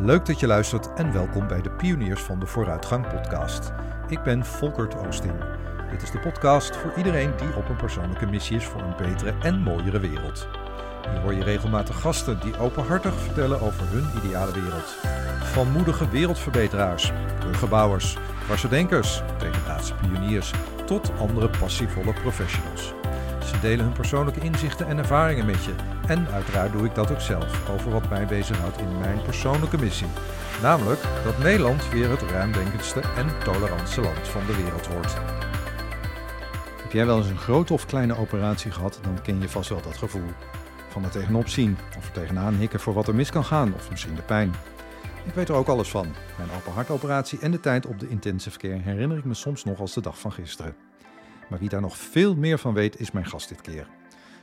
Leuk dat je luistert en welkom bij de Pioniers van de Vooruitgang podcast. Ik ben Volkert Oosting. Dit is de podcast voor iedereen die op een persoonlijke missie is voor een betere en mooiere wereld. Hier hoor je regelmatig gasten die openhartig vertellen over hun ideale wereld. Van moedige wereldverbeteraars, bruggenbouwers, denkers, tegendraadse pioniers tot andere passievolle professionals. Delen hun persoonlijke inzichten en ervaringen met je. En uiteraard doe ik dat ook zelf over wat mij bezighoudt in mijn persoonlijke missie. Namelijk dat Nederland weer het ruimdenkendste en tolerantste land van de wereld wordt. Heb jij wel eens een grote of kleine operatie gehad, dan ken je vast wel dat gevoel. Van er tegenop zien, of er tegenaan hikken voor wat er mis kan gaan, of misschien de pijn. Ik weet er ook alles van. Mijn open hartoperatie en de tijd op de intensive care herinner ik me soms nog als de dag van gisteren. Maar wie daar nog veel meer van weet, is mijn gast dit keer.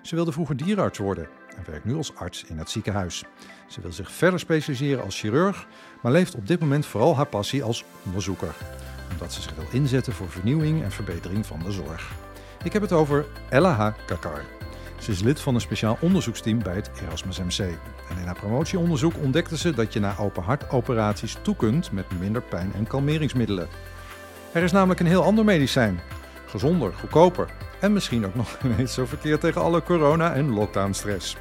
Ze wilde vroeger dierenarts worden en werkt nu als arts in het ziekenhuis. Ze wil zich verder specialiseren als chirurg, maar leeft op dit moment vooral haar passie als onderzoeker. Omdat ze zich wil inzetten voor vernieuwing en verbetering van de zorg. Ik heb het over Ella H. Kakar. Ze is lid van een speciaal onderzoeksteam bij het Erasmus MC. En in haar promotieonderzoek ontdekte ze dat je na open hartoperaties toe kunt met minder pijn en kalmeringsmiddelen. Er is namelijk een heel ander medicijn gezonder, goedkoper en misschien ook nog ineens zo verkeerd tegen alle corona- en lockdown-stress.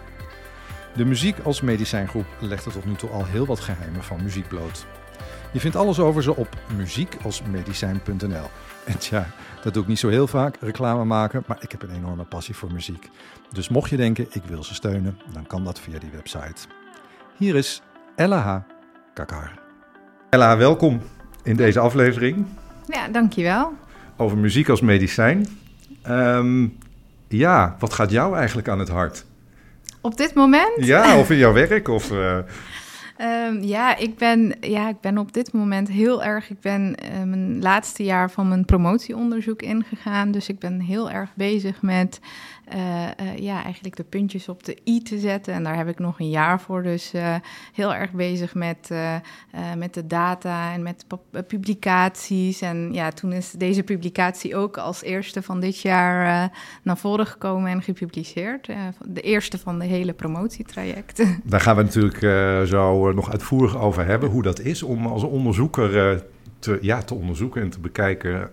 De muziek als medicijngroep legde tot nu toe al heel wat geheimen van muziek bloot. Je vindt alles over ze op muziekalsmedicijn.nl. En tja, dat doe ik niet zo heel vaak, reclame maken, maar ik heb een enorme passie voor muziek. Dus mocht je denken, ik wil ze steunen, dan kan dat via die website. Hier is Ella H. Kakar. Ella, welkom in deze aflevering. Ja, dankjewel over muziek als medicijn. Um, ja, wat gaat jou eigenlijk aan het hart? Op dit moment? Ja, of in jouw werk? Of, uh... um, ja, ik ben, ja, ik ben op dit moment heel erg. Ik ben uh, mijn laatste jaar van mijn promotieonderzoek ingegaan. Dus ik ben heel erg bezig met ja, eigenlijk de puntjes op de i te zetten. En daar heb ik nog een jaar voor. Dus uh, heel erg bezig met, met de data en met publicaties. En ja, toen is deze publicatie ook als eerste van dit jaar naar voren gekomen en gepubliceerd. de eerste van de hele promotietraject. Daar gaan we natuurlijk zo nog uitvoerig over hebben, hoe dat is om als onderzoeker te, ja, te onderzoeken en te bekijken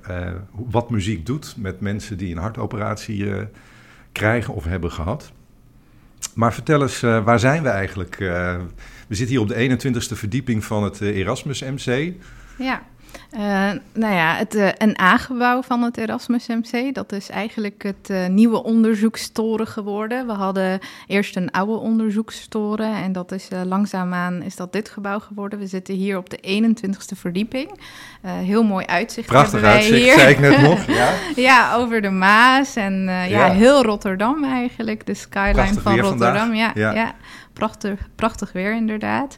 wat muziek doet met mensen die een hartoperatie krijgen of hebben gehad. Maar vertel eens, uh, waar zijn we eigenlijk? we zitten hier op de 21ste verdieping van het Erasmus MC. Ja. Uh, nou ja, het uh, een A-gebouw van het Erasmus MC, dat is eigenlijk het uh, nieuwe onderzoekstoren geworden. We hadden eerst een oude onderzoekstoren en dat is langzaamaan is dat dit gebouw geworden. We zitten hier op de 21ste verdieping. heel mooi uitzicht Prachtig hebben wij uitzicht, hier. zei ik net nog. Ja, ja over de Maas en ja. ja. heel Rotterdam eigenlijk, de skyline Prachtig van Ja, Rotterdam. ja. ja. Prachtig, prachtig weer inderdaad.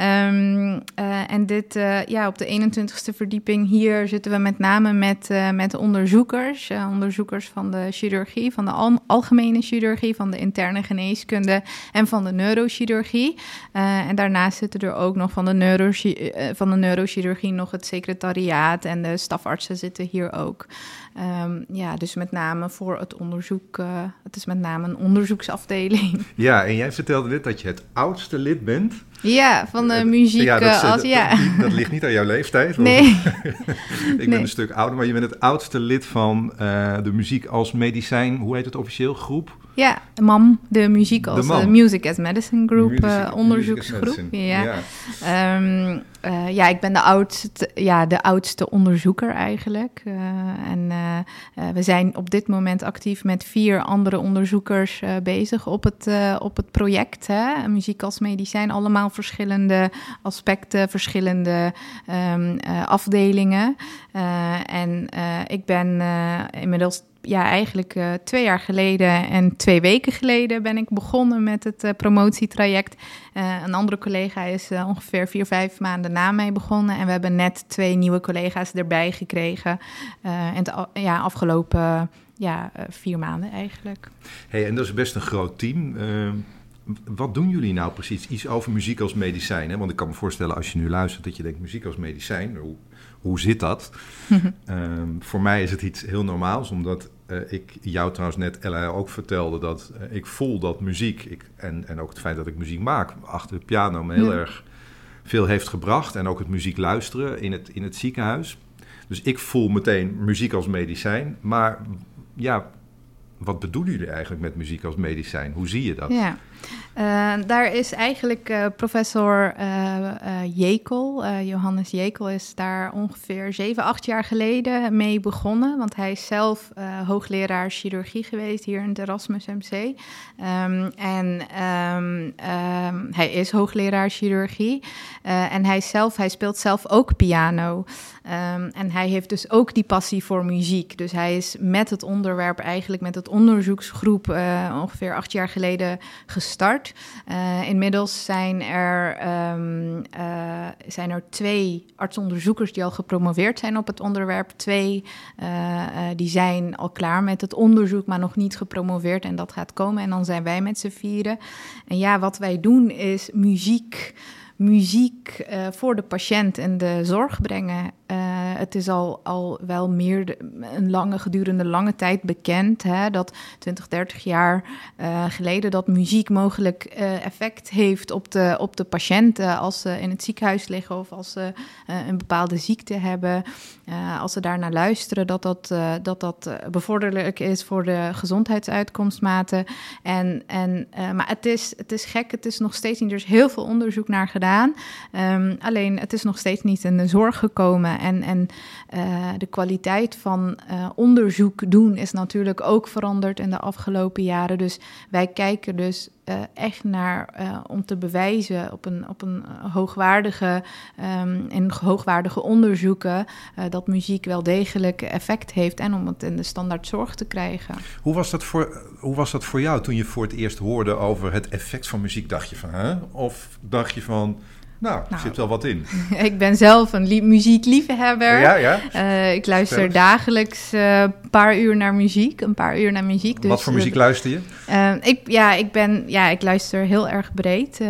Um, uh, en dit, uh, ja, op de 21ste verdieping hier zitten we met name met, uh, met onderzoekers. onderzoekers van de chirurgie, van de al algemene chirurgie, van de interne geneeskunde en van de neurochirurgie. en daarnaast zitten er ook nog van de, van de neurochirurgie nog het secretariaat en de stafartsen zitten hier ook. Um, ja, dus met name voor het onderzoek. Het is met name een onderzoeksafdeling. Ja, en jij vertelde dit dat je het oudste lid bent. Ja, van de muziek. Ja, dat, als, dat, ja. dat, dat, ligt niet aan jouw leeftijd. Nee. ik ben nee. een stuk ouder, maar je bent het oudste lid van uh, de muziek als medicijn. Hoe heet het officieel? Groep? Ja, MAM, de muziek als de Music as Medicine Group, music, uh, onderzoeksgroep. Ja. Ja. Um, uh, ja, ik ben de oudste, ja, de oudste onderzoeker eigenlijk. Uh, en we zijn op dit moment actief met vier andere onderzoekers bezig op het, op het project. Hè? Muziek als medicijn, allemaal verschillende aspecten, verschillende um, afdelingen. en ik ben inmiddels ja, eigenlijk uh, twee jaar geleden en twee weken geleden ben ik begonnen met het uh, promotietraject. Uh, een andere collega is ongeveer vier, vijf maanden na mij begonnen. En we hebben net twee nieuwe collega's erbij gekregen. en ja, afgelopen ja, vier maanden eigenlijk. Hey, en dat is best een groot team. wat doen jullie nou precies? Iets over muziek als medicijn. Hè? Want ik kan me voorstellen als je nu luistert dat je denkt muziek als medicijn. Hoe, hoe zit dat? um, voor mij is het iets heel normaals, omdat uh, ik jou trouwens net, Ella, ook vertelde dat uh, ik voel dat muziek ik, en, en ook het feit dat ik muziek maak achter de piano me heel ja. erg veel heeft gebracht. En ook het muziek luisteren in het, in het ziekenhuis. Dus ik voel meteen muziek als medicijn. Maar ja, wat bedoelen jullie eigenlijk met muziek als medicijn? Hoe zie je dat? Ja. Uh, daar is eigenlijk uh, professor uh, Jekel, Johannes Jekel, is daar ongeveer 7, 8 jaar geleden mee begonnen. Want hij is zelf hoogleraar chirurgie geweest hier in het Erasmus MC. Um, en um, um, hij is hoogleraar chirurgie. en hij, zelf, hij speelt zelf ook piano. en hij heeft dus ook die passie voor muziek. Dus hij is met het onderwerp, eigenlijk met het onderzoeksgroep, ongeveer acht jaar geleden gestart. Uh, inmiddels zijn er, um, uh, zijn er twee artsonderzoekers die al gepromoveerd zijn op het onderwerp. Twee uh, die zijn al klaar met het onderzoek, maar nog niet gepromoveerd. En dat gaat komen. En dan zijn wij met z'n vieren. En ja, wat wij doen is muziek muziek voor de patiënt en de zorg brengen. Uh, het is al, al wel meer een lange, gedurende lange tijd bekend hè, dat 20, 30 jaar uh, geleden dat muziek mogelijk effect heeft op de, op de patiënten als ze in het ziekenhuis liggen of als ze een bepaalde ziekte hebben. als ze daarnaar luisteren, dat dat, dat, dat bevorderlijk is voor de gezondheidsuitkomstmaten. En, en, maar het is, het is gek, het is nog steeds niet. Er is heel veel onderzoek naar gedaan. Um, alleen het is nog steeds niet in de zorg gekomen. En, en uh, de kwaliteit van uh, onderzoek doen is natuurlijk ook veranderd in de afgelopen jaren. Dus wij kijken dus uh, echt naar om te bewijzen op een, op een hoogwaardige um, in hoogwaardige onderzoeken dat muziek wel degelijk effect heeft en om het in de standaard zorg te krijgen. Hoe was dat voor, hoe was dat voor jou toen je voor het eerst hoorde over het effect van muziek? Dacht je van, hè? Of dacht je van, nou, er nou, zit wel wat in. ik ben zelf een li muziekliefhebber. Ja, ja. Uh, ik luister dagelijks een uh, paar uur naar muziek. Een paar uur naar muziek. Dus, wat voor muziek luister je? Uh, ik, ja, ik ben, ja, ik luister heel erg breed.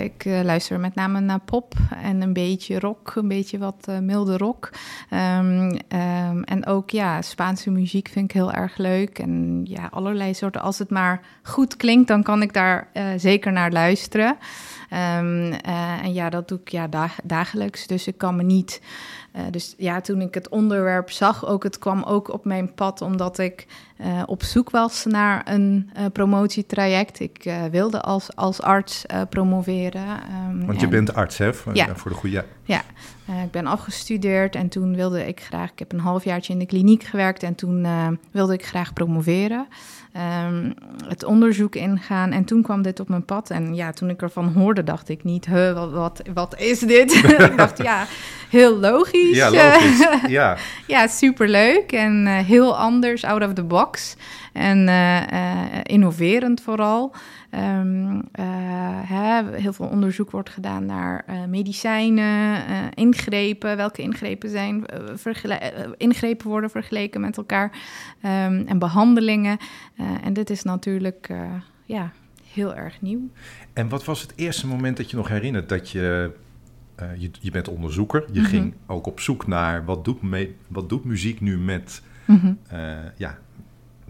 ik luister met name naar pop en een beetje rock. Een beetje wat milde rock. Um, um, en ook, ja, Spaanse muziek vind ik heel erg leuk. En ja, allerlei soorten. Als het maar goed klinkt, dan kan ik daar zeker naar luisteren. Um, uh, en ja, dat doe ik ja, dag, dagelijks. Dus ik kan me niet. Uh, dus ja, toen ik het onderwerp zag, ook het kwam ook op mijn pad, omdat ik uh, op zoek was naar een promotietraject. Ik wilde als, als arts promoveren. Um, Want je en, bent arts, hè? Voor, ja. voor de goede. Ja, ik ben afgestudeerd en toen wilde ik graag. Ik heb een halfjaartje in de kliniek gewerkt en toen wilde ik graag promoveren um, het onderzoek ingaan. En toen kwam dit op mijn pad. En ja, toen ik ervan hoorde, dacht ik niet, huh, wat, wat, wat is dit? ik dacht, ja, heel logisch. Ja, logisch. ja. ja, superleuk en heel anders, out of the box. En uh, uh, innoverend vooral. Um, hè, heel veel onderzoek wordt gedaan naar medicijnen, ingrepen. Welke ingrepen, zijn, ingrepen worden vergeleken met elkaar. Um, en behandelingen. en dit is natuurlijk ja, heel erg nieuw. En wat was het eerste moment dat je nog herinnert dat je uh, je, je, bent onderzoeker. Je mm -hmm. ging ook op zoek naar wat doet, me, wat doet muziek nu met, mm -hmm. uh, ja,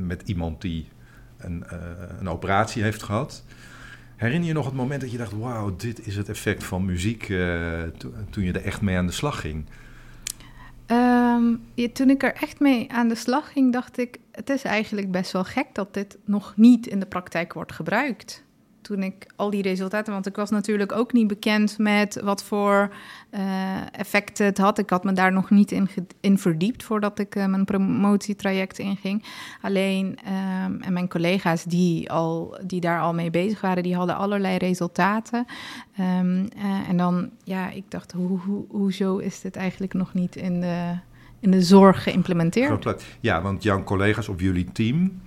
met iemand die een, uh, een operatie heeft gehad. Herinner je nog het moment dat je dacht: wauw, dit is het effect van muziek to, toen je er echt mee aan de slag ging? Ja, toen ik er echt mee aan de slag ging, dacht ik: het is eigenlijk best wel gek dat dit nog niet in de praktijk wordt gebruikt toen ik al die resultaten, want ik was natuurlijk ook niet bekend met wat voor uh, effecten het had. Ik had me daar nog niet in, in verdiept voordat ik uh, mijn promotietraject inging. Alleen, um, en mijn collega's die, al, die daar al mee bezig waren, die hadden allerlei resultaten. Um, uh, en dan, ja, ik dacht, hoe, hoe, hoezo is dit eigenlijk nog niet in de, in de zorg geïmplementeerd? Ja, want jouw collega's op jullie team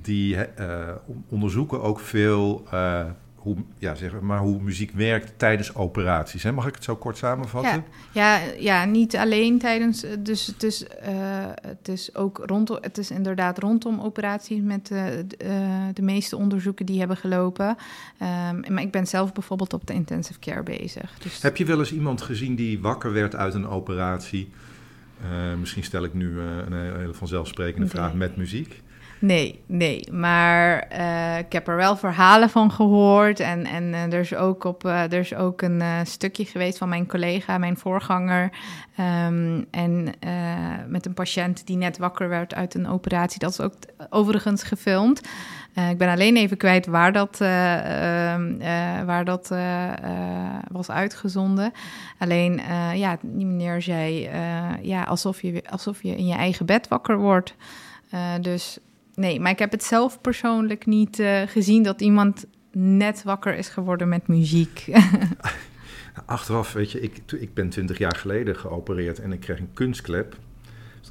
die uh, onderzoeken ook veel uh, hoe, ja, zeg maar, hoe muziek werkt tijdens operaties. Hè? Mag ik het zo kort samenvatten? Ja, ja, ja niet alleen tijdens. Dus het is, uh, het is ook rondom. Het is inderdaad rondom operaties met de, de meeste onderzoeken die hebben gelopen. Um, maar ik ben zelf bijvoorbeeld op de intensive care bezig. Dus... Heb je wel eens iemand gezien die wakker werd uit een operatie? misschien stel ik nu een hele vanzelfsprekende vraag met muziek. Nee, nee. Maar eh, ik heb er wel verhalen van gehoord. En, en er, is ook op, er is ook een stukje geweest van mijn collega, mijn voorganger. Ehm, en met een patiënt die net wakker werd uit een operatie. Dat is ook overigens gefilmd. Ik ben alleen even kwijt waar dat, uh, waar dat was uitgezonden. Alleen, ja, die meneer zei, ja, alsof je, alsof je in je eigen bed wakker wordt. dus nee, maar ik heb het zelf persoonlijk niet gezien dat iemand net wakker is geworden met muziek. Achteraf, weet je, ik, ik ben twintig jaar geleden geopereerd en ik kreeg een kunstklep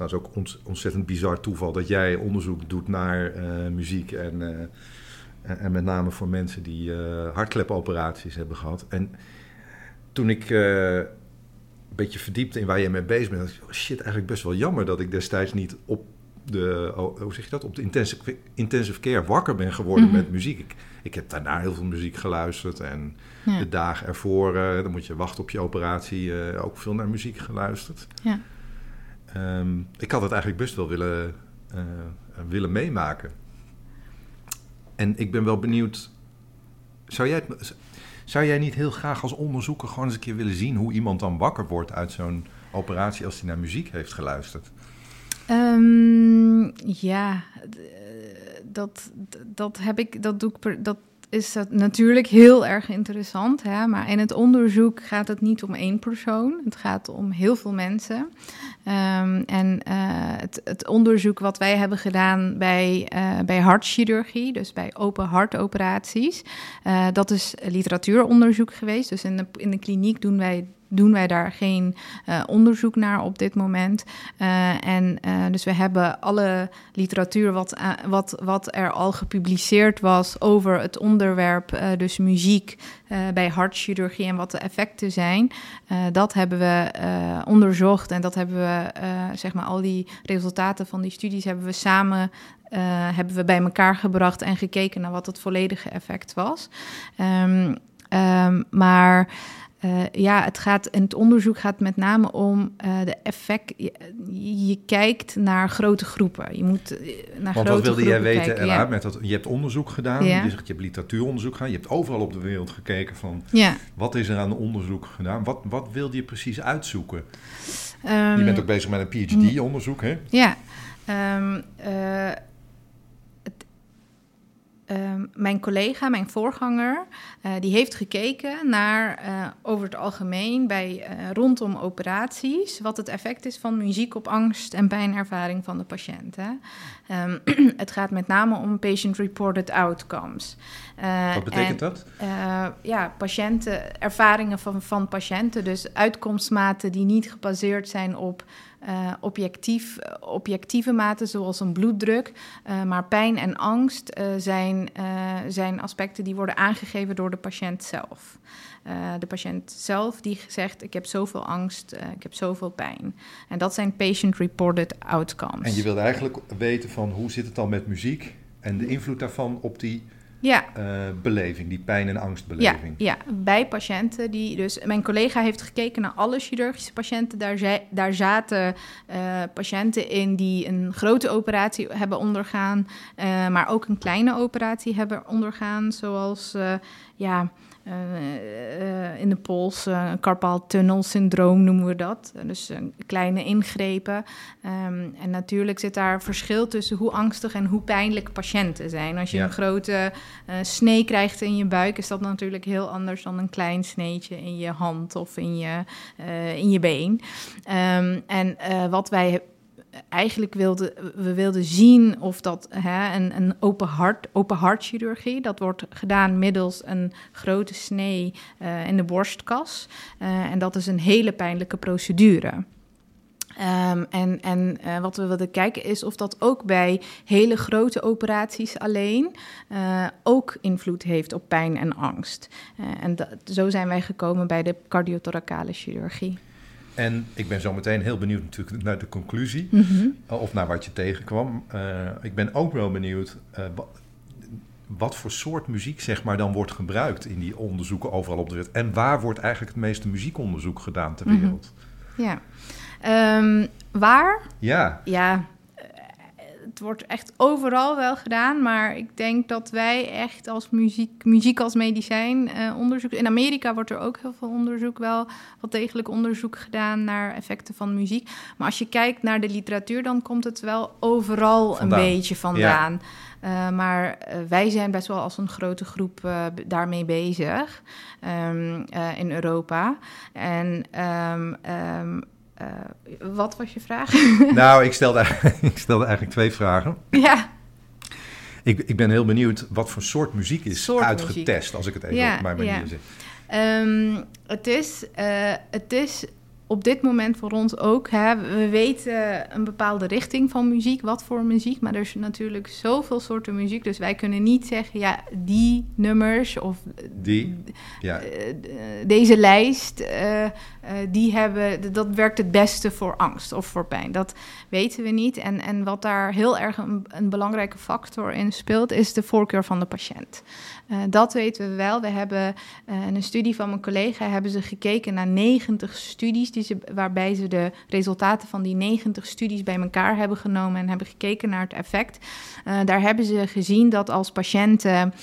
dat is ook ontzettend bizar toeval dat jij onderzoek doet naar eh, muziek en, uh, en, met name voor mensen die uh, hartklepoperaties hebben gehad. En toen ik een beetje verdiepte in waar je mee bezig bent, dacht ik, oh shit, eigenlijk best wel jammer dat ik destijds niet op de, oh, hoe zeg je dat, op de intensive, intensive care wakker ben geworden mhm. met muziek. Ik, ik heb daarna heel veel muziek geluisterd en de dagen ervoor, dan moet je wachten op je operatie, ook veel naar muziek geluisterd. Ja. Ehm, ik had het eigenlijk best wel willen, uh, willen meemaken. En ik ben wel benieuwd. Zou jij, zou jij niet heel graag als onderzoeker gewoon eens een keer willen zien hoe iemand dan wakker wordt uit zo'n operatie als hij naar muziek heeft geluisterd? Um, ja, dat, dat heb ik, dat doe ik dat is dat natuurlijk heel erg interessant. Hè? Maar in het onderzoek gaat het niet om één persoon. Het gaat om heel veel mensen. Um, en uh, het, het, onderzoek wat wij hebben gedaan bij, uh, bij hartchirurgie, dus bij open hartoperaties, uh, dat is literatuuronderzoek geweest. Dus in de, in de kliniek doen wij doen wij daar geen onderzoek naar op dit moment. En dus we hebben alle literatuur wat, wat, wat er al gepubliceerd was over het onderwerp, dus muziek bij hartchirurgie en wat de effecten zijn, dat hebben we onderzocht en dat hebben we, zeg maar, al die resultaten van die studies hebben we samen uh, hebben we bij elkaar gebracht en gekeken naar wat het volledige effect was. Um, um, maar uh, ja, het gaat in het onderzoek gaat met name om uh, de effect. Je, je, kijkt naar grote groepen. Je moet uh, naar Want wat wilde jij weten, kijken, ja. met dat, je hebt onderzoek gedaan, ja. je, zegt, je hebt literatuuronderzoek gedaan, je hebt overal op de wereld gekeken van ja. wat is er aan onderzoek gedaan, wat, wat wilde je precies uitzoeken? Um, je bent ook bezig met een PhD-onderzoek, hè? Ja. Um, Ehm, mijn collega, mijn voorganger, uh, die heeft gekeken naar uh, over het algemeen bij uh, rondom operaties wat het effect is van muziek op angst en pijnervaring van de patiënt. Hè. Um, het gaat met name om patient-reported outcomes. wat betekent en, dat? ja, patiënten, ervaringen van, van patiënten, dus uitkomstmaten die niet gebaseerd zijn op uh, objectief, objectieve maten zoals een bloeddruk. Uh, maar pijn en angst uh, zijn, zijn aspecten die worden aangegeven door de patiënt zelf. de patiënt zelf die zegt: Ik heb zoveel angst, ik heb zoveel pijn. En dat zijn patient-reported outcomes. En je wilde eigenlijk weten van hoe zit het dan met muziek en de invloed daarvan op die ja. Uh, beleving, die pijn- en angstbeleving. Ja, ja, bij patiënten die dus... Mijn collega heeft gekeken naar alle chirurgische patiënten. Daar, zij, daar zaten uh, patiënten in die een grote operatie hebben ondergaan... Uh, maar ook een kleine operatie hebben ondergaan, zoals... ja, in de pols, uh, carpal tunnel syndroom noemen we dat. Dus kleine ingrepen. Um, en natuurlijk zit daar verschil tussen hoe angstig en hoe pijnlijk patiënten zijn. Als je ja. een grote snee krijgt in je buik, is dat natuurlijk heel anders dan een klein sneetje in je hand of in je, in je been. Um, en wat wij eigenlijk wilden we wilden zien of dat hè, een, een open, hart, open hartchirurgie, dat wordt gedaan middels een grote snee uh, in de borstkas. Uh, en dat is een hele pijnlijke procedure. Um, en en uh, wat we wilden kijken is of dat ook bij hele grote operaties alleen ook invloed heeft op pijn en angst. En zo zijn wij gekomen bij de cardiothoracale chirurgie. En ik ben zo meteen heel benieuwd natuurlijk naar de conclusie. Mhm. Eh, of naar wat je tegenkwam. Uh, ik ben ook wel benieuwd uh, wat voor soort muziek zeg maar dan wordt gebruikt in die onderzoeken overal op de wereld. En waar wordt eigenlijk het meeste muziekonderzoek gedaan ter mhm. wereld? Ja. Um, waar? Ja. Ja, het wordt echt overal wel gedaan, maar ik denk dat wij echt als muziek, muziek als medicijn uh, onderzoek. In Amerika wordt er ook heel veel onderzoek, wel wat degelijk onderzoek gedaan naar effecten van muziek. Maar als je kijkt naar de literatuur, dan komt het wel overal een beetje vandaan. Uh, maar uh, wij zijn best wel als een grote groep uh, daarmee bezig um, in Europa. En um, um, wat was je vraag? nou, ik stelde, ik stelde eigenlijk twee vragen. Ja. Ik, ik ben heel benieuwd wat voor soort muziek is soort uitgetest, muziek. als ik het even ja, op mijn manier ja. zeg. het, is, het is op dit moment voor ons ook. Hè, we weten een bepaalde richting van muziek, wat voor muziek, maar er is natuurlijk zoveel soorten muziek, dus wij kunnen niet zeggen, ja, die nummers of die, ja. Uh, deze lijst, uh, uh, die hebben, dat werkt het beste voor angst of voor pijn. Dat weten we niet. En, en wat daar heel erg een, een belangrijke factor in speelt, is de voorkeur van de patiënt. Uh, dat weten we wel. We hebben in een studie van mijn collega hebben ze gekeken naar 90 studies, die waarbij ze de resultaten van die 90 studies bij elkaar hebben genomen en hebben gekeken naar het effect. Uh, daar hebben ze gezien dat als patiënten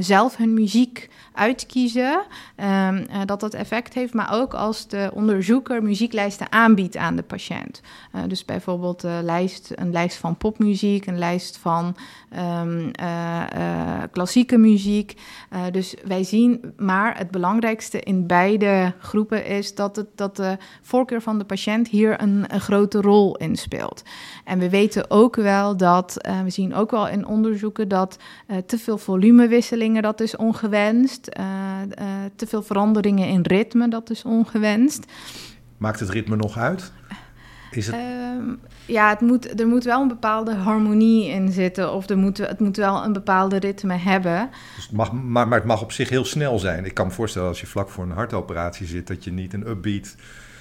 zelf hun muziek uitkiezen, um, dat dat effect heeft, maar ook als de onderzoeker muzieklijsten aanbiedt aan de patiënt. dus bijvoorbeeld lijst, een lijst van popmuziek, een lijst van um, klassieke muziek. Uh, dus wij zien, maar het belangrijkste in beide groepen is dat, het, dat de voorkeur van de patiënt hier een, grote rol in speelt. En we weten ook wel dat, we zien ook wel in onderzoeken dat te veel volumewisselingen, dat is ongewenst. te veel veranderingen in ritme, dat is ongewenst. Maakt het ritme nog uit? Is het... Uh, ja, het moet, er moet wel een bepaalde harmonie in zitten. Of er moet, het moet wel een bepaalde ritme hebben. Dus het mag, maar, maar het mag op zich heel snel zijn. Ik kan me voorstellen als je vlak voor een hartoperatie zit... dat je niet een upbeat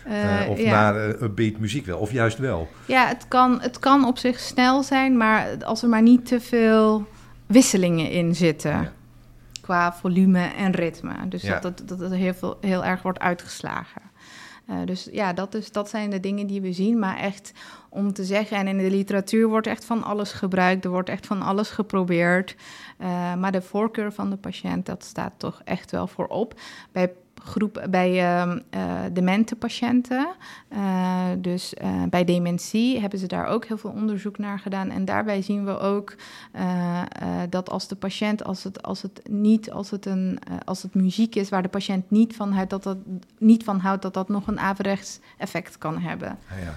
uh, of ja. een upbeat muziek wil. Of juist wel. Ja, het kan, het kan op zich snel zijn. Maar als er maar niet te veel wisselingen in zitten... Ja. Qua volume en ritme. Dus dat, dat, dat het heel, veel, heel erg wordt uitgeslagen. Uh, dus ja, dat, is, dat zijn de dingen die we zien. Maar echt om te zeggen, en in de literatuur wordt echt van alles gebruikt, er wordt echt van alles geprobeerd. Uh, maar de voorkeur van de patiënt, dat staat toch echt wel voorop. Bij groep bij uh, demente patiënten. Uh, dus bij dementie hebben ze daar ook heel veel onderzoek naar gedaan. En daarbij zien we ook dat als de patiënt, als het, als het niet, als het, een, als het muziek is waar de patiënt niet van houdt, dat dat, niet van houdt, dat dat nog een averechts effect kan hebben. Ah, ja.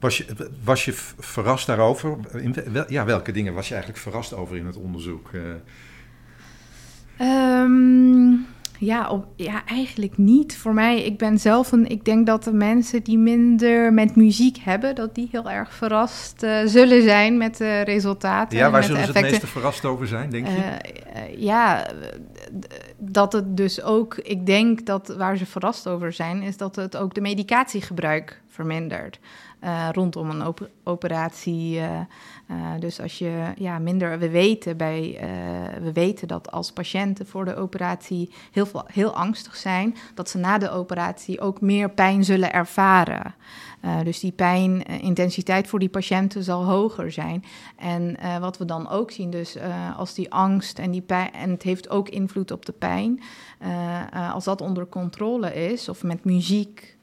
Was je, was je verrast daarover? In, wel, ja, welke dingen was je eigenlijk verrast over in het onderzoek? Um, ja, op, ja, eigenlijk niet. Voor mij, ik ben zelf een. Ik denk dat de mensen die minder met muziek hebben, dat die heel erg verrast uh, zullen zijn met de resultaten. Ja, waar zullen ze het meeste verrast over zijn, denk je? Uh, ja, dat het dus ook. Ik denk dat waar ze verrast over zijn, is dat het ook de medicatiegebruik vermindert. Rondom een op operatie. Uh, dus als je ja, minder. We weten, bij, we weten dat als patiënten voor de operatie heel, veel, heel angstig zijn, dat ze na de operatie ook meer pijn zullen ervaren. Uh, dus die pijnintensiteit voor die patiënten zal hoger zijn. En wat we dan ook zien, dus als die angst en die pijn, en het heeft ook invloed op de pijn, als dat onder controle is of met muziek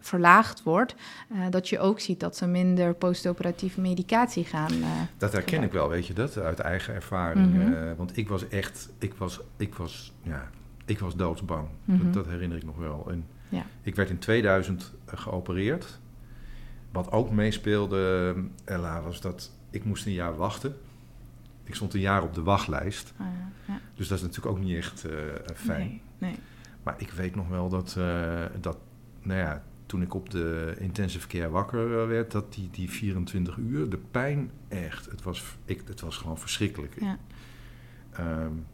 verlaagd wordt, dat je ook ziet dat ze minder postoperatieve medicatie gaan. Dat herken ik wel, weet je dat, uit eigen ervaring. Mm -hmm. want ik was echt, ik was, ik was, ja, ik was doodsbang. Mm -hmm. dat, dat, herinner ik nog wel. En ja. Ik werd in 2000 geopereerd. Wat ook meespeelde, Ella, was dat ik moest een jaar wachten. Ik stond een jaar op de wachtlijst. Oh ja, ja. Dus dat is natuurlijk ook niet echt uh, fijn. Nee, nee. Maar ik weet nog wel dat, dat nou ja, toen ik op de intensive care wakker werd, dat die, die 24 uur, de pijn echt, het was, ik, het was gewoon verschrikkelijk. Ja. Um,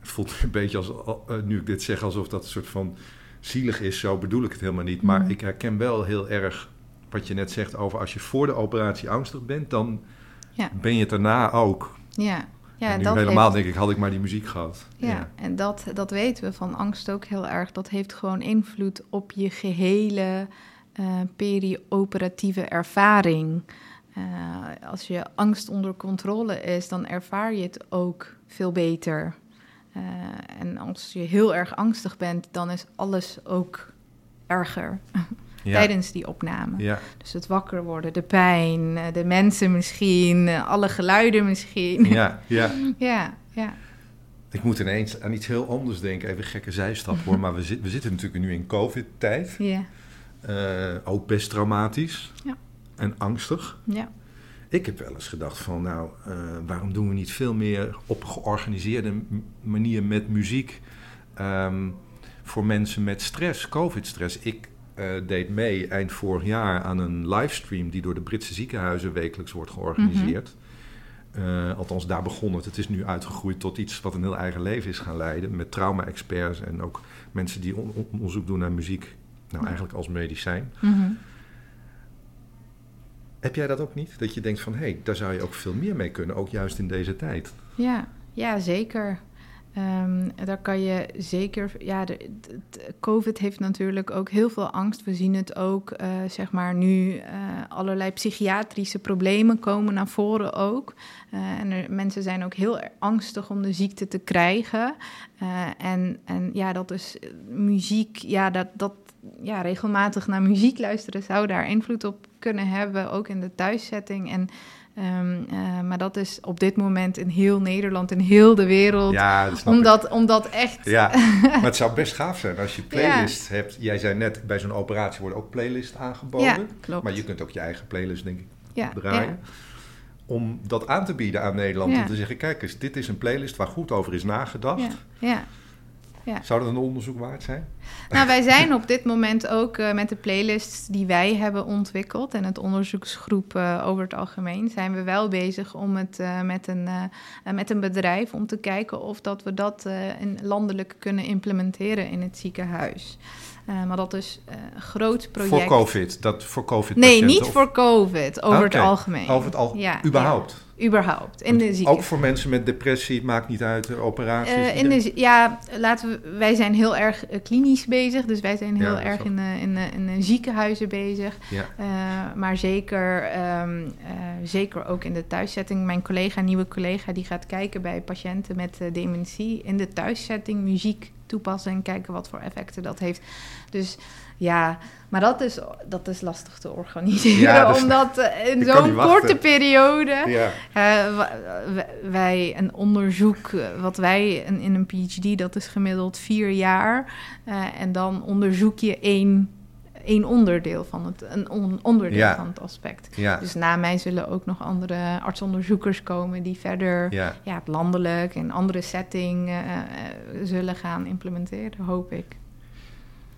het voelt een beetje als, uh, nu ik dit zeg, alsof dat een soort van zielig is. Zo bedoel ik het helemaal niet. Maar mm. ik herken wel heel erg wat je net zegt over als je voor de operatie angstig bent, dan ja. ben je het daarna ook. Ja. Ja, en nu dat helemaal denk ik, had ik maar die muziek gehad. Ja, ja, en dat, dat weten we van angst ook heel erg. Dat heeft gewoon invloed op je gehele uh, perioperatieve ervaring. eh, als je angst onder controle is, dan ervaar je het ook veel beter. Uh, en als je heel erg angstig bent, dan is alles ook erger. Ja. tijdens die opname. Ja. Dus het wakker worden, de pijn, de mensen misschien, alle geluiden misschien. Ja, ja. ja, ja. Ik moet ineens aan iets heel anders denken. Even gekke zijstap hoor. Maar we, we zitten natuurlijk nu in COVID-tijd. Ja. Uh, ook best traumatisch. Ja. En angstig. Ja. Ik heb wel eens gedacht van, nou, uh, waarom doen we niet veel meer op georganiseerde manier met muziek um, voor mensen met stress, COVID-stress. Ik uh, deed mee eind vorig jaar aan een livestream die door de Britse ziekenhuizen wekelijks wordt georganiseerd. Mm uh, althans, daar begon het. Het is nu uitgegroeid tot iets wat een heel eigen leven is gaan leiden. Met trauma-experts en ook mensen die onderzoek doen naar muziek. Nou, eigenlijk als medicijn. Mm Heb jij dat ook niet? Dat je denkt van, hé, hey, daar zou je ook veel meer mee kunnen. Ook juist in deze tijd. Ja, ja zeker. Um, daar kan je zeker. Ja, de, COVID heeft natuurlijk ook heel veel angst. We zien het ook, uh, zeg maar, nu uh, allerlei psychiatrische problemen komen naar voren ook. Uh, en mensen zijn ook heel angstig om de ziekte te krijgen. en, en ja, dat is muziek. Ja, dat, dat ja, regelmatig naar muziek luisteren zou daar invloed op kunnen hebben, ook in de thuiszetting. En Um, uh, maar dat is op dit moment in heel Nederland, in heel de wereld. Ja, dat omdat, omdat echt. Ja, maar het zou best gaaf zijn als je playlist hebt. Jij zei net, bij zo'n operatie worden ook playlists aangeboden. Ja, klopt. Maar je kunt ook je eigen playlist, denk ik, ja, draaien. Om dat aan te bieden aan Nederland. Om te zeggen: kijk eens, dit is een playlist waar goed over is nagedacht. ja. Ja. Zou dat een onderzoek waard zijn? Nou, wij zijn op dit moment ook uh, met de playlists die wij hebben ontwikkeld en het onderzoeksgroep uh, over het algemeen, zijn we wel bezig om het uh, met, een, met een bedrijf om te kijken of dat we dat in landelijk kunnen implementeren in het ziekenhuis. maar dat is een groot project. Voor COVID? Dat voor COVID nee, niet voor COVID, over het algemeen. Over het algemeen, ja, überhaupt? Überhaupt. In de Ook voor mensen met depressie, het maakt niet uit, operaties? Uh, in de, ja, laten we, wij zijn heel erg uh, klinisch bezig, dus wij zijn heel erg in, de, in, ziekenhuizen bezig. Ja. Uh, maar zeker, um, zeker ook in de thuiszetting. Mijn collega, nieuwe collega, die gaat kijken bij patiënten met dementie in de thuiszetting muziek toepassen en kijken wat voor effecten dat heeft. Dus ja, maar dat is, dat is lastig te organiseren, omdat uh, in zo'n korte periode ja. uh, wij een onderzoek, uh, wat wij in, in, een PhD, dat is gemiddeld vier jaar, en dan onderzoek je één, één onderdeel van het, een on, onderdeel ja. van het aspect. Dus na mij zullen ook nog andere artsonderzoekers komen die verder ja. het landelijk en andere setting zullen gaan implementeren, hoop ik.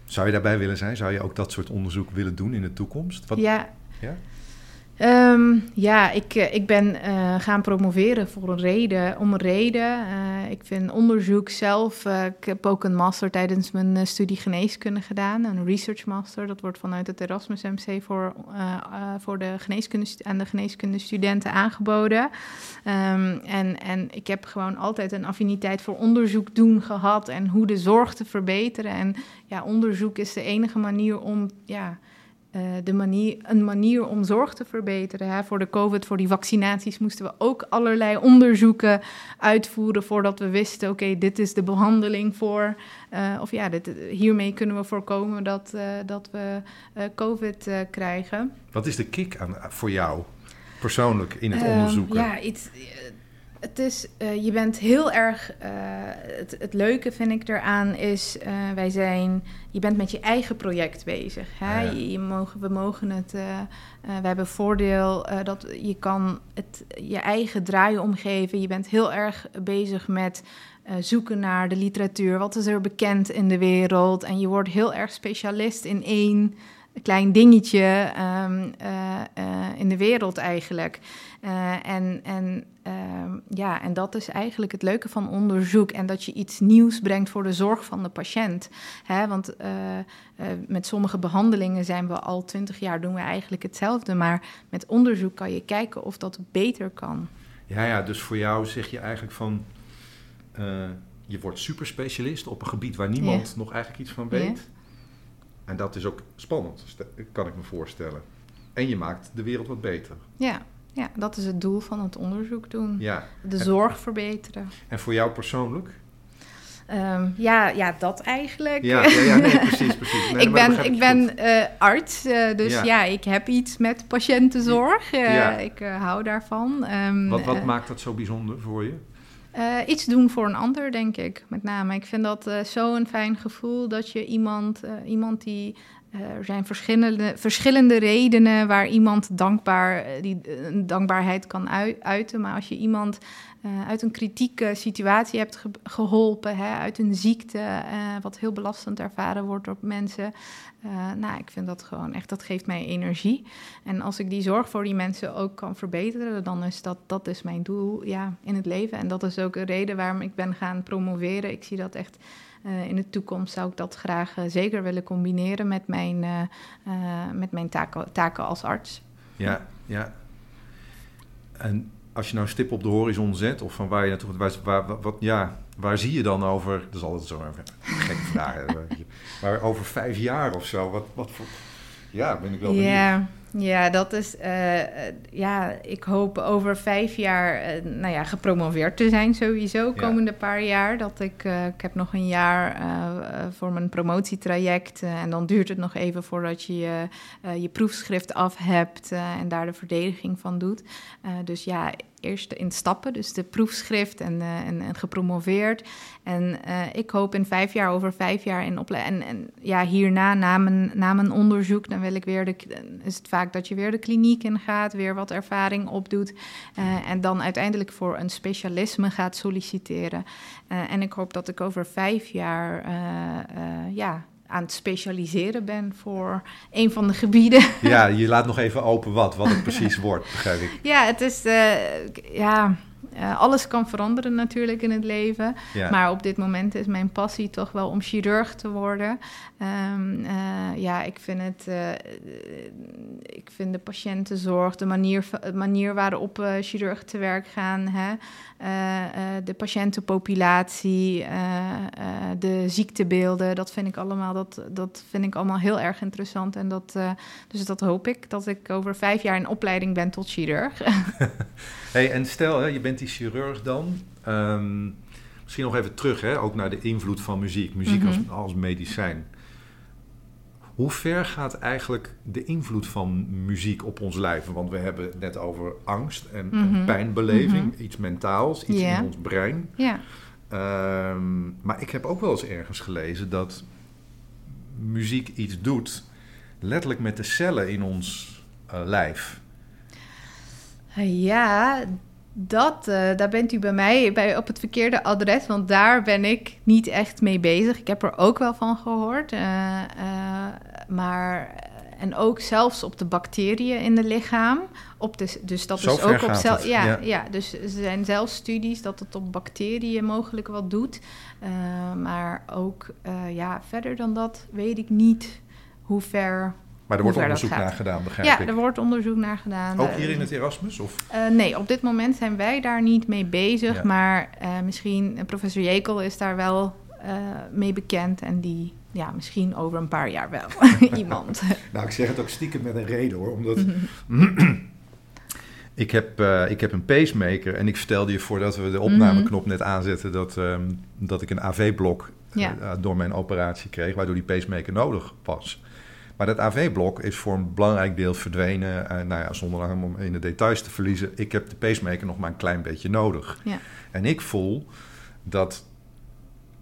Zou je daarbij willen zijn? Zou je ook dat soort onderzoek willen doen in de toekomst? Wat, ja. Ja? Um, ja, ik, eh, ik ben uh, gaan promoveren voor een reden, om een reden. Uh, ik vind onderzoek zelf. Ik heb ook een master tijdens mijn studie geneeskunde gedaan, een research master. Dat wordt vanuit het Erasmus MC voor, voor de geneeskunde, aan de geneeskundestudenten aangeboden. Um, en, en ik heb gewoon altijd een affiniteit voor onderzoek doen gehad en hoe de zorg te verbeteren. En ja, onderzoek is de enige manier om. Ja, uh, de manier, een manier om zorg te verbeteren. Hè. Voor de COVID, voor die vaccinaties, moesten we ook allerlei onderzoeken uitvoeren voordat we wisten: oké, dit is de behandeling voor. Uh, of ja, dit, hiermee kunnen we voorkomen dat, uh, dat we COVID krijgen. Wat is de kick aan, voor jou persoonlijk in het ehm, onderzoeken? Ja, iets het is, uh, je bent heel erg. Uh, het, het, leuke vind ik eraan is, uh, wij zijn. Je bent met je eigen project bezig. Hè? Ja. Je, je mogen, we mogen het. we hebben voordeel dat je kan het je eigen draaien omgeven. Je bent heel erg bezig met. zoeken naar de literatuur. Wat is er bekend in de wereld? En je wordt heel erg specialist in één klein dingetje um, in de wereld eigenlijk. en en Ehm, ja, en dat is eigenlijk het leuke van onderzoek. En dat je iets nieuws brengt voor de zorg van de patiënt. Hè, want met sommige behandelingen zijn we al twintig jaar, doen we eigenlijk hetzelfde. Maar met onderzoek kan je kijken of dat beter kan. Ja, ja dus voor jou zeg je eigenlijk van... Uh, je wordt superspecialist op een gebied waar niemand yeah. nog eigenlijk iets van weet. En dat is ook spannend, kan ik me voorstellen. En je maakt de wereld wat beter. Ja, ja, dat is het doel van het onderzoek doen. Ja. De zorg verbeteren. En voor jou persoonlijk? Ehm, ja, ja, dat eigenlijk. Ja, ja, ja nee, precies, precies. Nee, ik ben, ik ben eh, arts, eh, dus Ja. ja. ik heb iets met patiëntenzorg. Eh. Ik hou daarvan. Ehm, Wat, wat maakt dat zo bijzonder voor je? Eh, iets doen voor een ander, denk ik, met name. Ik vind dat eh, zo'n fijn gevoel dat je iemand, eh, iemand die... er zijn verschillende, verschillende redenen waar iemand dankbaar, die, dankbaarheid kan ui- uiten. Maar als je iemand eh, uit een kritieke situatie hebt ge- geholpen, hè, uit een ziekte, eh, wat heel belastend ervaren wordt door mensen. eh, nou, ik vind dat gewoon echt, dat geeft mij energie. En als ik die zorg voor die mensen ook kan verbeteren, dan is dat, dat is mijn doel ja, in het leven. En dat is ook een reden waarom ik ben gaan promoveren. Ik zie dat echt in de toekomst zou ik dat graag zeker willen combineren met mijn, met mijn taken, taken als arts. Ja, ja. En als je nou een stip op de horizon zet, of van waar je naartoe gaat, waar, waar, wat, ja, waar zie je dan over, dat is altijd zo'n gekke vraag, maar over vijf jaar of zo, wat, wat voor, ja, ben ik wel benieuwd. Ja, ja, dat is. eh, eh, ja, ik hoop over vijf jaar, eh, nou ja, gepromoveerd te zijn sowieso. Ja. Komende paar jaar. Dat ik, ik heb nog een jaar voor mijn promotietraject. en dan duurt het nog even voordat je je, je proefschrift af hebt en daar de verdediging van doet. Dus ja, eerst in stappen, dus de proefschrift en, eh, en, en gepromoveerd. En eh, ik hoop in vijf jaar, over vijf jaar in opleiding. En, en ja, hierna, na mijn, na mijn onderzoek, dan wil ik weer de, is het vaak dat je weer de kliniek in gaat, weer wat ervaring opdoet. eh, en dan uiteindelijk voor een specialisme gaat solliciteren. En ik hoop dat ik over vijf jaar ja, aan het specialiseren ben voor een van de gebieden. Ja, je laat nog even open wat, wat het precies wordt, begrijp ik. Ja, het is. eh, ja, eh, alles kan veranderen natuurlijk in het leven. Ja. Maar op dit moment is mijn passie toch wel om chirurg te worden. Ehm, eh, ja, ik vind het. ik vind de patiëntenzorg, de manier, manier waarop chirurgen te werk gaan, hè, de patiëntenpopulatie, uh, de ziektebeelden, dat vind ik allemaal, dat, dat vind ik allemaal heel erg interessant. En dat, dus dat hoop ik, dat ik over vijf jaar in opleiding ben tot chirurg. hey, en stel, hè, je bent die chirurg dan. Um, misschien nog even terug, hè, ook naar de invloed van muziek. Muziek mm -hmm. als, als medicijn. Hoe ver gaat eigenlijk de invloed van muziek op ons lijf? Want we hebben het net over angst en, en pijnbeleving, -hmm. iets mentaals, iets yeah. in ons brein. Yeah. Um, maar ik heb ook wel eens ergens gelezen dat muziek iets doet, letterlijk met de cellen in ons uh, lijf. Ja, dat, uh, daar bent u bij mij bij, op het verkeerde adres, want daar ben ik niet echt mee bezig. Ik heb er ook wel van gehoord, uh, uh, maar en ook zelfs op de bacteriën in het lichaam. Op de, dus dat Zo is ook op cel. Ja, ja. ja, dus er zijn zelfs studies dat het op bacteriën mogelijk wat doet. maar ook ja, verder dan dat weet ik niet hoe ver maar er wordt onderzoek naar gedaan, begrijp ja, ik. Ja, er wordt onderzoek naar gedaan. Ook hier in het Erasmus? Of? Uh, nee, op dit moment zijn wij daar niet mee bezig. Ja. Maar uh, misschien, professor Jekel is daar wel uh, mee bekend. En die, ja, misschien over een paar jaar wel iemand. nou, ik zeg het ook stiekem met een reden hoor. Omdat ik, heb, ik heb een pacemaker. En ik vertelde je voordat we de opnameknop net aanzetten... dat, um, dat ik een AV-blok ja. door mijn operatie kreeg... waardoor die pacemaker nodig was. Maar dat AV-blok is voor een belangrijk deel verdwenen. Uh, nou ja, zonder lang om in de details te verliezen. Ik heb de pacemaker nog maar een klein beetje nodig. Ja. En ik voel dat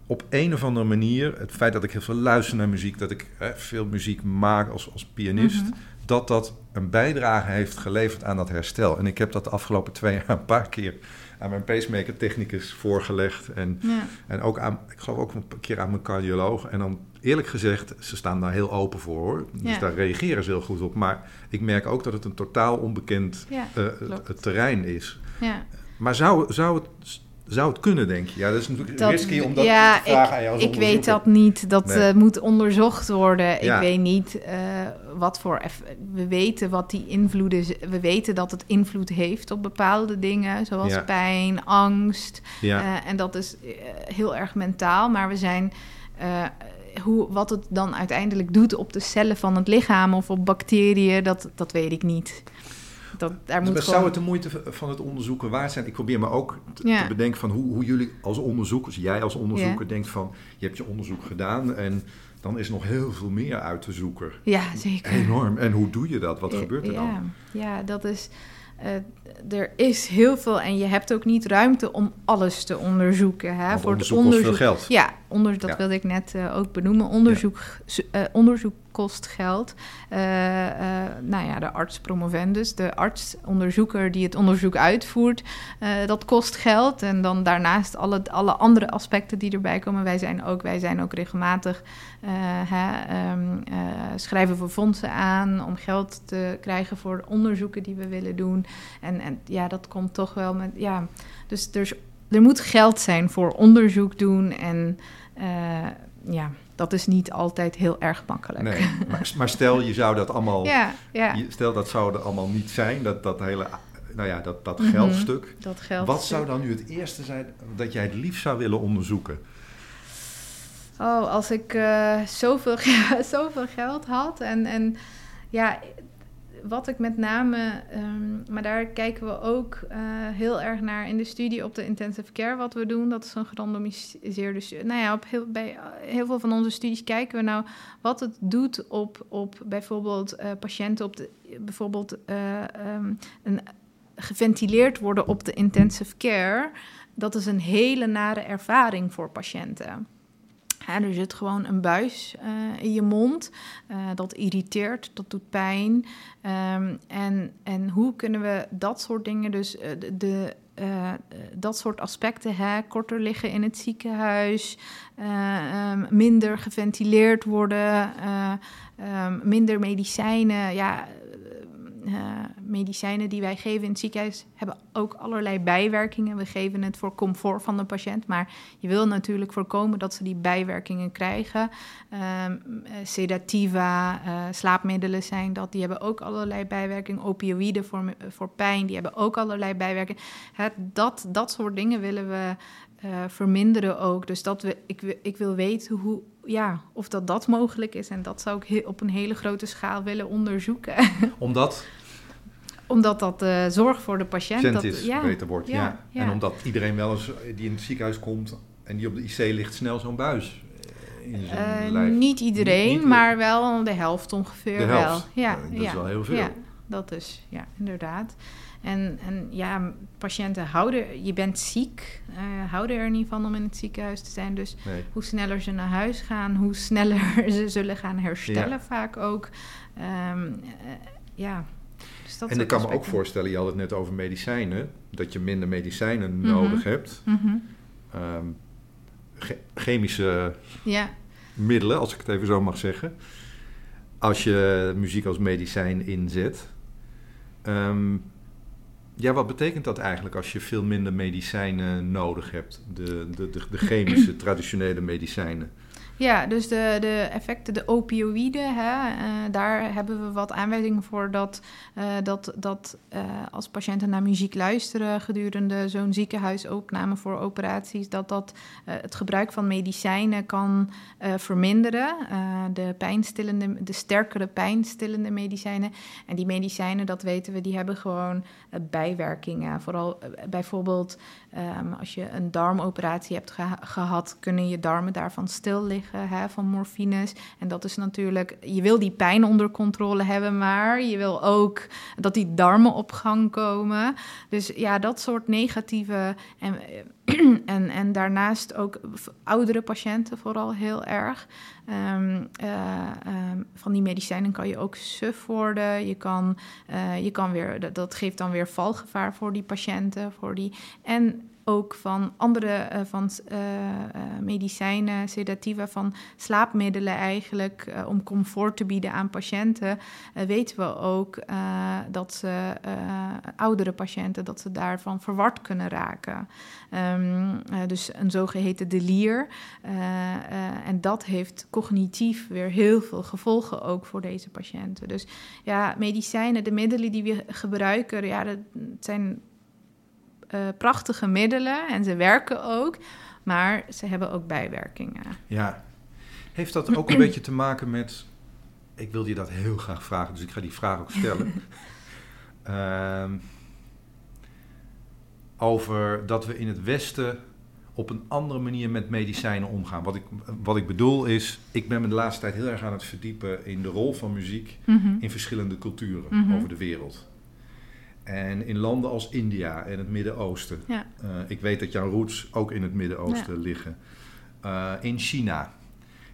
op een of andere manier... het feit dat ik heel veel luister naar muziek... dat ik hè, veel muziek maak als, als pianist... Mm-hmm. dat dat een bijdrage heeft geleverd aan dat herstel. En ik heb dat de afgelopen twee jaar een paar keer... aan mijn pacemaker technicus voorgelegd. En, ja. en ook aan, ik geloof ook een keer aan mijn cardioloog. En dan eerlijk gezegd, ze staan daar heel open voor hoor. Dus ja. daar reageren ze heel goed op. Maar ik merk ook dat het een totaal onbekend uh, het terrein is. Ja. Maar zou, zou, het, zou het kunnen, denk je? Ja, dat is natuurlijk dat, risky om dat ja, te vragen ik, aan jou als Ik weet dat niet. Dat nee. uh, moet onderzocht worden. Ja. Ik weet niet uh, wat voor... We weten wat die invloeden... We weten dat het invloed heeft op bepaalde dingen. Zoals Ja. pijn, angst. Uh, en dat is heel erg mentaal. Maar we zijn... hoe, wat het dan uiteindelijk doet op de cellen van het lichaam of op bacteriën, dat, dat weet ik niet. Dat, daar moet Zou het de moeite van het onderzoeken waard zijn? Ik probeer me ook te, bedenken van hoe, hoe, jullie als onderzoekers, jij als onderzoeker, denkt van je hebt je onderzoek gedaan en dan is nog heel veel meer uit te zoeken. Ja, zeker. Enorm. En hoe doe je dat? Wat gebeurt er dan? Ja, dat is. Uh, er is heel veel en je hebt ook niet ruimte om alles te onderzoeken. Hè? Voor onderzoek het onderzoek. veel geld. Ja, onder, dat wilde ik net uh, ook benoemen. Onderzoek, uh, onderzoek kost geld. Uh, nou ja, de arts promovendus, de arts-onderzoeker die het onderzoek uitvoert, uh, dat kost geld. En dan daarnaast alle, alle andere aspecten die erbij komen. Wij zijn ook, wij zijn ook regelmatig, hè, um, schrijven we fondsen aan om geld te krijgen voor onderzoeken die we willen doen. En, en ja, dat komt toch wel met, ja, dus er, er moet geld zijn voor onderzoek doen en ja, dat is niet altijd heel erg makkelijk. Nee, maar, maar stel je zou dat allemaal, ja, ja. stel dat zou er allemaal niet zijn, dat, dat hele, nou ja, dat, dat mhm, geldstuk. Dat geldstuk. Wat zou dan nu het eerste zijn dat jij het liefst zou willen onderzoeken? Oh, als ik uh, zoveel, zoveel geld had en, en ja, wat ik met name, ehm, maar daar kijken we ook uh, heel erg naar in de studie op de intensive care wat we doen. Dat is een gerandomiseerde studie. Nou ja, op heel, bij heel veel van onze studies kijken we nou wat het doet op, op bijvoorbeeld uh, patiënten op de, bijvoorbeeld um, een, geventileerd worden op de intensive care. Dat is een hele nare ervaring voor patiënten. Er zit gewoon een buis uh, in je mond. Uh, dat irriteert, dat doet pijn. Um, en, en hoe kunnen we dat soort dingen, dus uh, de, dat soort aspecten, hè, korter liggen in het ziekenhuis, um, minder geventileerd worden, um, minder medicijnen. Ja, uh, medicijnen die wij geven in het ziekenhuis hebben ook allerlei bijwerkingen. We geven het voor comfort van de patiënt, maar je wil natuurlijk voorkomen dat ze die bijwerkingen krijgen. Um, sedativa, uh, slaapmiddelen zijn dat, die hebben ook allerlei bijwerkingen. Opioïden voor, voor pijn, die hebben ook allerlei bijwerkingen. Dat, dat soort dingen willen we verminderen ook. Dus dat we, ik, ik wil weten hoe, ja, of dat dat mogelijk is. En dat zou ik op een hele grote schaal willen onderzoeken. Omdat? omdat dat uh, zorg voor de patiënt... dat, is, ja, beter wordt, ja, ja, En omdat iedereen wel eens die in het ziekenhuis komt... en die op de IC ligt snel zo'n buis in zijn uh. Niet iedereen, niet, maar wel de helft ongeveer de helft. wel. Ja, dat is wel heel veel. Ja, dat is, ja, inderdaad. En, en ja, patiënten houden, je bent ziek, uh, houden er niet van om in het ziekenhuis te zijn. Dus nee. hoe sneller ze naar huis gaan, hoe sneller ze zullen gaan herstellen, ja. vaak ook. Um, uh, ja. Dus dat en ik kan me ook voorstellen, je had het net over medicijnen, dat je minder medicijnen mm -hmm. nodig hebt. Mm -hmm. um, che chemische ja. middelen, als ik het even zo mag zeggen. Als je muziek als medicijn inzet. Um, ja, wat betekent dat eigenlijk als je veel minder medicijnen nodig hebt? De, de, de, de chemische, traditionele medicijnen. Ja, dus de, de effecten, de opioïden, hè, uh, daar hebben we wat aanwijzingen voor dat, uh, dat, dat uh, als patiënten naar muziek luisteren gedurende zo'n ziekenhuisopname voor operaties, dat dat het gebruik van medicijnen kan verminderen. de pijnstillende, de sterkere pijnstillende medicijnen. En die medicijnen, dat weten we, die hebben gewoon bijwerkingen. Vooral bijvoorbeeld um, als je een darmoperatie hebt ge gehad, kunnen je darmen daarvan stil liggen hè, van morfines. En dat is natuurlijk, je wil die pijn onder controle hebben, maar je wil ook dat die darmen op gang komen. Dus ja, dat soort negatieve en, en, en daarnaast ook oudere patiënten vooral heel erg. Um, uh, um, van die medicijnen kan je ook suf worden. Je kan, uh, je kan weer, dat, dat geeft dan weer valgevaar voor die patiënten. Voor die, en ook van andere uh, van, uh, uh, medicijnen, sedativa, van slaapmiddelen eigenlijk, om comfort te bieden aan patiënten, weten we ook dat ze, oudere patiënten, dat ze daarvan verward kunnen raken. Um, dus een zogeheten delier. en dat heeft cognitief weer heel veel gevolgen ook voor deze patiënten. Dus ja, medicijnen, de middelen die we gebruiken, ja, dat zijn uh, prachtige middelen en ze werken ook, maar ze hebben ook bijwerkingen. Ja, Heeft dat ook een beetje te maken met... Ik wil je dat heel graag vragen, dus ik ga die vraag ook stellen. Ehm, over dat we in het Westen op een andere manier met medicijnen omgaan. Wat ik, wat ik bedoel is, ik ben me de laatste tijd heel erg aan het verdiepen in de rol van muziek Mhm. in verschillende culturen Mhm. over de wereld. En in landen als India en het Midden-Oosten. Ja. Eh, ik weet dat jouw roots ook in het Midden-Oosten liggen. Eh, in China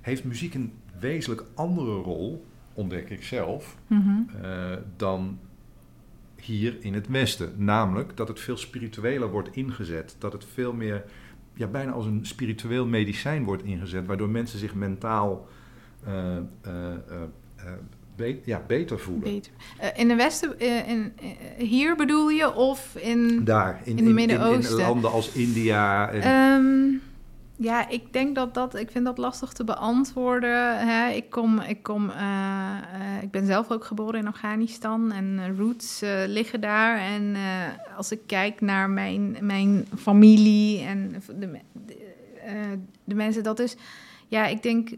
heeft muziek een wezenlijk andere rol, ontdek ik zelf, Mhm. eh, dan hier in het Westen. Namelijk dat het veel spiritueler wordt ingezet. Dat het veel meer, ja, bijna als een spiritueel medicijn wordt ingezet, waardoor mensen zich mentaal be- ja, beter voelen. Beter. Eh, in de Westen, eh, in, eh, hier bedoel je, of in... Daar, in, In Midden-Oosten. in landen als India. En, Ehm, ja, ik denk dat dat, ik vind dat lastig te beantwoorden. Hè. Ik, kom, ik, kom, ik ben zelf ook geboren in Afghanistan en roots liggen daar. En als ik kijk naar mijn, mijn familie en de, de, de mensen, dat is, ja, ik denk,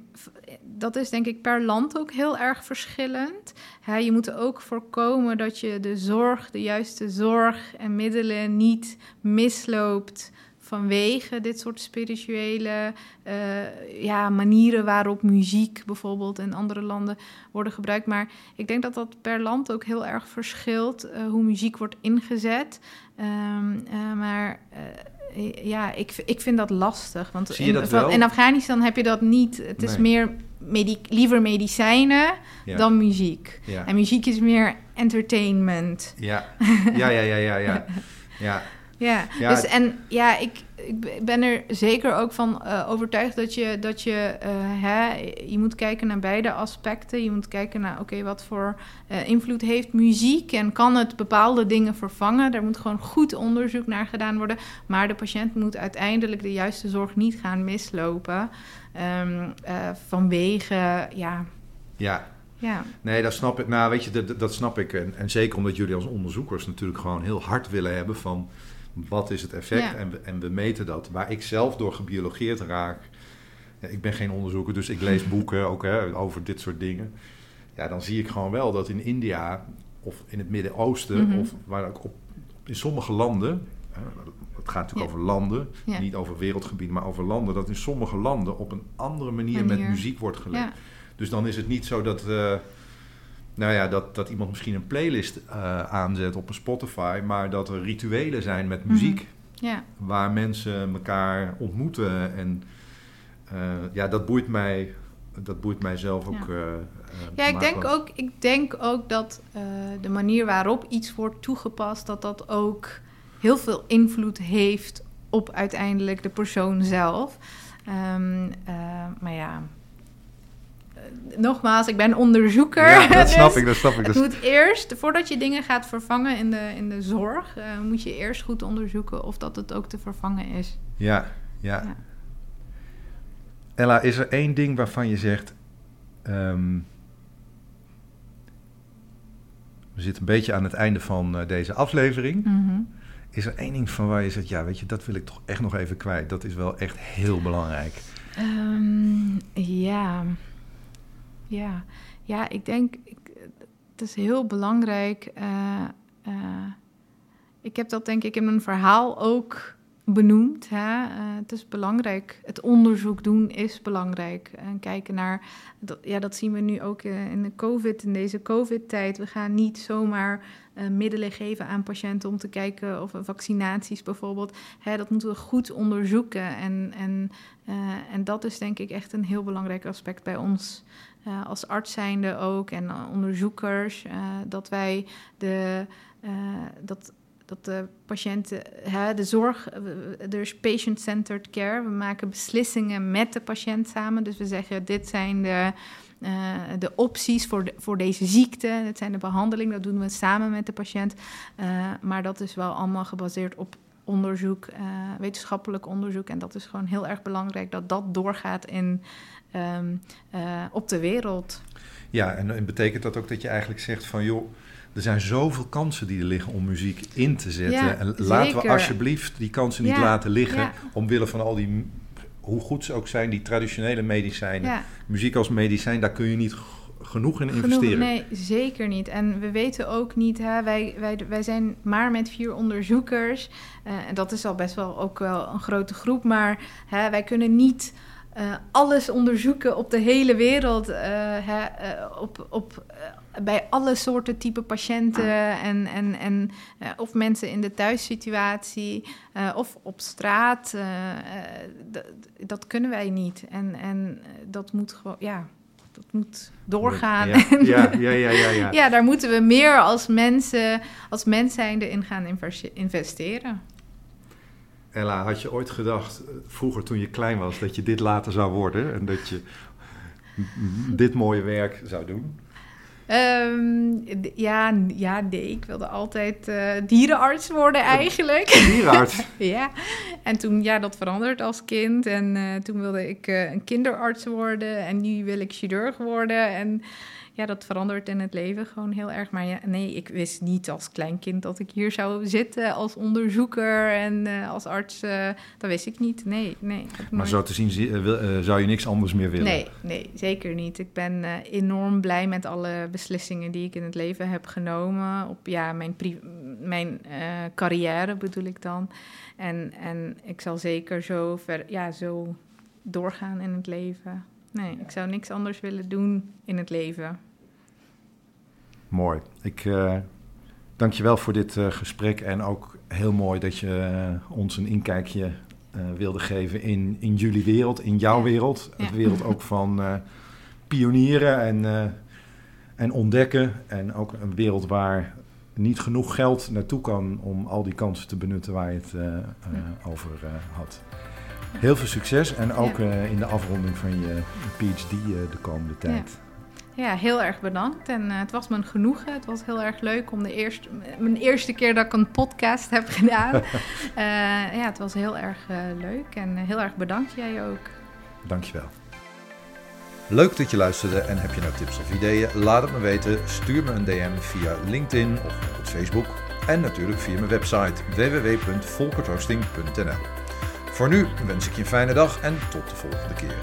dat is denk ik per land ook heel erg verschillend. Je moet ook voorkomen dat je de zorg, de juiste zorg en middelen niet misloopt vanwege dit soort spirituele eh, ja, manieren waarop muziek bijvoorbeeld in andere landen worden gebruikt. Maar ik denk dat dat per land ook heel erg verschilt eh, hoe muziek wordt ingezet. Ehm, eh, maar ja, ik, ik vind dat lastig. Want Zie je in, dat van- wel? in Afghanistan heb je dat niet. Het is Nee. meer medi- liever medicijnen ja, dan muziek. ja. En muziek is meer entertainment. Ja. ja, ja, ja, ja, ja. ja. Dus en ja, ik, ik ben er zeker ook van eh, overtuigd dat je, dat je, eh, hè, je moet kijken naar beide aspecten. Je moet kijken naar, oké, wat voor eh, invloed heeft muziek en kan het bepaalde dingen vervangen? Daar moet gewoon goed onderzoek naar gedaan worden. Maar de patiënt moet uiteindelijk de juiste zorg niet gaan mislopen ehm, eh, vanwege, ja, ja. ja, Nee, dat snap ik. Nou, weet je, dat, dat snap ik. En, en zeker omdat jullie als onderzoekers natuurlijk gewoon heel hard willen hebben van wat is het effect. Ja. En, we, en we meten dat. Waar ik zelf door gebiologeerd raak. Ja, ik ben geen onderzoeker, dus ik lees boeken ook hè, over dit soort dingen. Ja, dan zie ik gewoon wel dat in India of in het Midden-Oosten Mhm. of waar ook op, in sommige landen. hè, Het gaat natuurlijk Ja. over landen, Ja. niet over wereldgebied, maar over landen. Dat in sommige landen op een andere manier, met muziek wordt gelegd. Dus dan is het niet zo dat, eh, nou ja, dat, dat iemand misschien een playlist eh, aanzet op een Spotify, maar dat er rituelen zijn met muziek ja. waar mensen elkaar ontmoeten. En eh, ja, dat boeit mij, dat boeit mij zelf ook. Ja. eh, Ja, ik denk, ook, ik denk ook dat de manier waarop iets wordt toegepast, dat dat ook heel veel invloed heeft op uiteindelijk de persoon zelf. Ehm, eh, maar ja, nogmaals, ik ben onderzoeker. Ja, dat snap dus ik, dat snap ik. Het Dat moet eerst, voordat je dingen gaat vervangen in de, in de zorg, eh, moet je eerst goed onderzoeken of dat het ook te vervangen is. Ja, ja. Ja. Ella, is er één ding waarvan je zegt. ehm, we zitten een beetje aan het einde van eh, deze aflevering. Mhm. Is er één ding van waar je zegt, ja, weet je, dat wil ik toch echt nog even kwijt. Dat is wel echt heel belangrijk. Ehm, ja. Ja. Ja, ik denk, ik, het is heel belangrijk. eh, eh, ik heb dat denk ik in mijn verhaal ook benoemd. Hè? Eh, het is belangrijk. Het onderzoek doen is belangrijk. En kijken naar, dat, ja, dat zien we nu ook in de COVID, in deze COVID-tijd. We gaan niet zomaar middelen geven aan patiënten om te kijken of vaccinaties bijvoorbeeld. Hè, dat moeten we goed onderzoeken. En, en, en dat is denk ik echt een heel belangrijk aspect bij ons. Eh, als arts zijnde ook en eh, onderzoekers, eh, dat wij de, dat, dat de patiënten, hè, de zorg, er is patient-centered care. We maken beslissingen met de patiënt samen. Dus we zeggen, dit zijn de, de opties voor, voor deze ziekte. Dit zijn de behandelingen, dat doen we samen met de patiënt. Maar dat is wel allemaal gebaseerd op onderzoek, wetenschappelijk onderzoek. En dat is gewoon heel erg belangrijk dat dat doorgaat in, ehm, eh, op de wereld. Ja, en, en betekent dat ook dat je eigenlijk zegt van, joh, er zijn zoveel kansen die er liggen om muziek in te zetten. Ja, en laten we alsjeblieft die kansen niet Ja, laten liggen, ja. omwille van al die hoe goed ze ook zijn, die traditionele medicijnen, muziek als medicijn, daar kun je niet genoeg in Genoeg, investeren. nee, zeker niet. En we weten ook niet, hè, wij, wij, wij zijn maar met vier onderzoekers. eh, en dat is al best wel ook wel een grote groep. Maar hè, wij kunnen niet eh, alles onderzoeken op de hele wereld. eh, hè, eh, op, op, bij alle soorten type patiënten. En, en, en, of mensen in de thuissituatie. of op straat. dat kunnen wij niet. En, en dat moet gewoon, ja, dat moet doorgaan. Ja, ja, ja, ja, ja, ja. Ja, daar moeten we meer als mensen, als mens zijnde in gaan investeren. Ella, had je ooit gedacht, eh, vroeger toen je klein was, dat je dit later zou worden en dat je dit mooie werk zou doen? Ehm, ja, ja, nee, ik wilde altijd eh, dierenarts worden eigenlijk. Dierenarts. ja, en toen, ja, dat veranderd als kind. En eh, toen wilde ik een kinderarts worden en nu wil ik chirurg worden. En ja, dat verandert in het leven gewoon heel erg. Maar ja, nee, ik wist niet als klein kind dat ik hier zou zitten als onderzoeker en eh, als arts. eh, dat wist ik niet. Nee, nee. Maar nooit. zo te zien zie- eh, zou je niks anders meer willen. Nee, nee, zeker niet. Ik ben enorm blij met alle beslissingen die ik in het leven heb genomen. Op ja, mijn, mijn carrière bedoel ik dan. En, en ik zal zeker zo, ver, ja, zo doorgaan in het leven. Nee, ik zou niks anders willen doen in het leven. Mooi. Ik eh dank je wel voor dit eh, gesprek en ook heel mooi dat je eh, ons een inkijkje wilde geven in, in jullie wereld, in jouw wereld. Ja. Het wereld ook van pionieren en, en ontdekken. En ook een wereld waar niet genoeg geld naartoe kan om al die kansen te benutten waar je het over had. Heel veel succes en ook Ja. in de afronding van je PhD de komende tijd. Ja, heel erg bedankt. En eh, het was me een genoegen. Het was heel erg leuk om de eerste, mijn eerste keer dat ik een podcast heb gedaan. Eh, ja, het was heel erg eh, leuk. En heel erg bedankt jij ook. Dankjewel. Leuk dat je luisterde en heb je nou tips of ideeën? Laat het me weten. Stuur me een DM via LinkedIn of op Facebook. En natuurlijk via mijn website www.volkerthosting.nl Voor nu wens ik je een fijne dag en tot de volgende keer.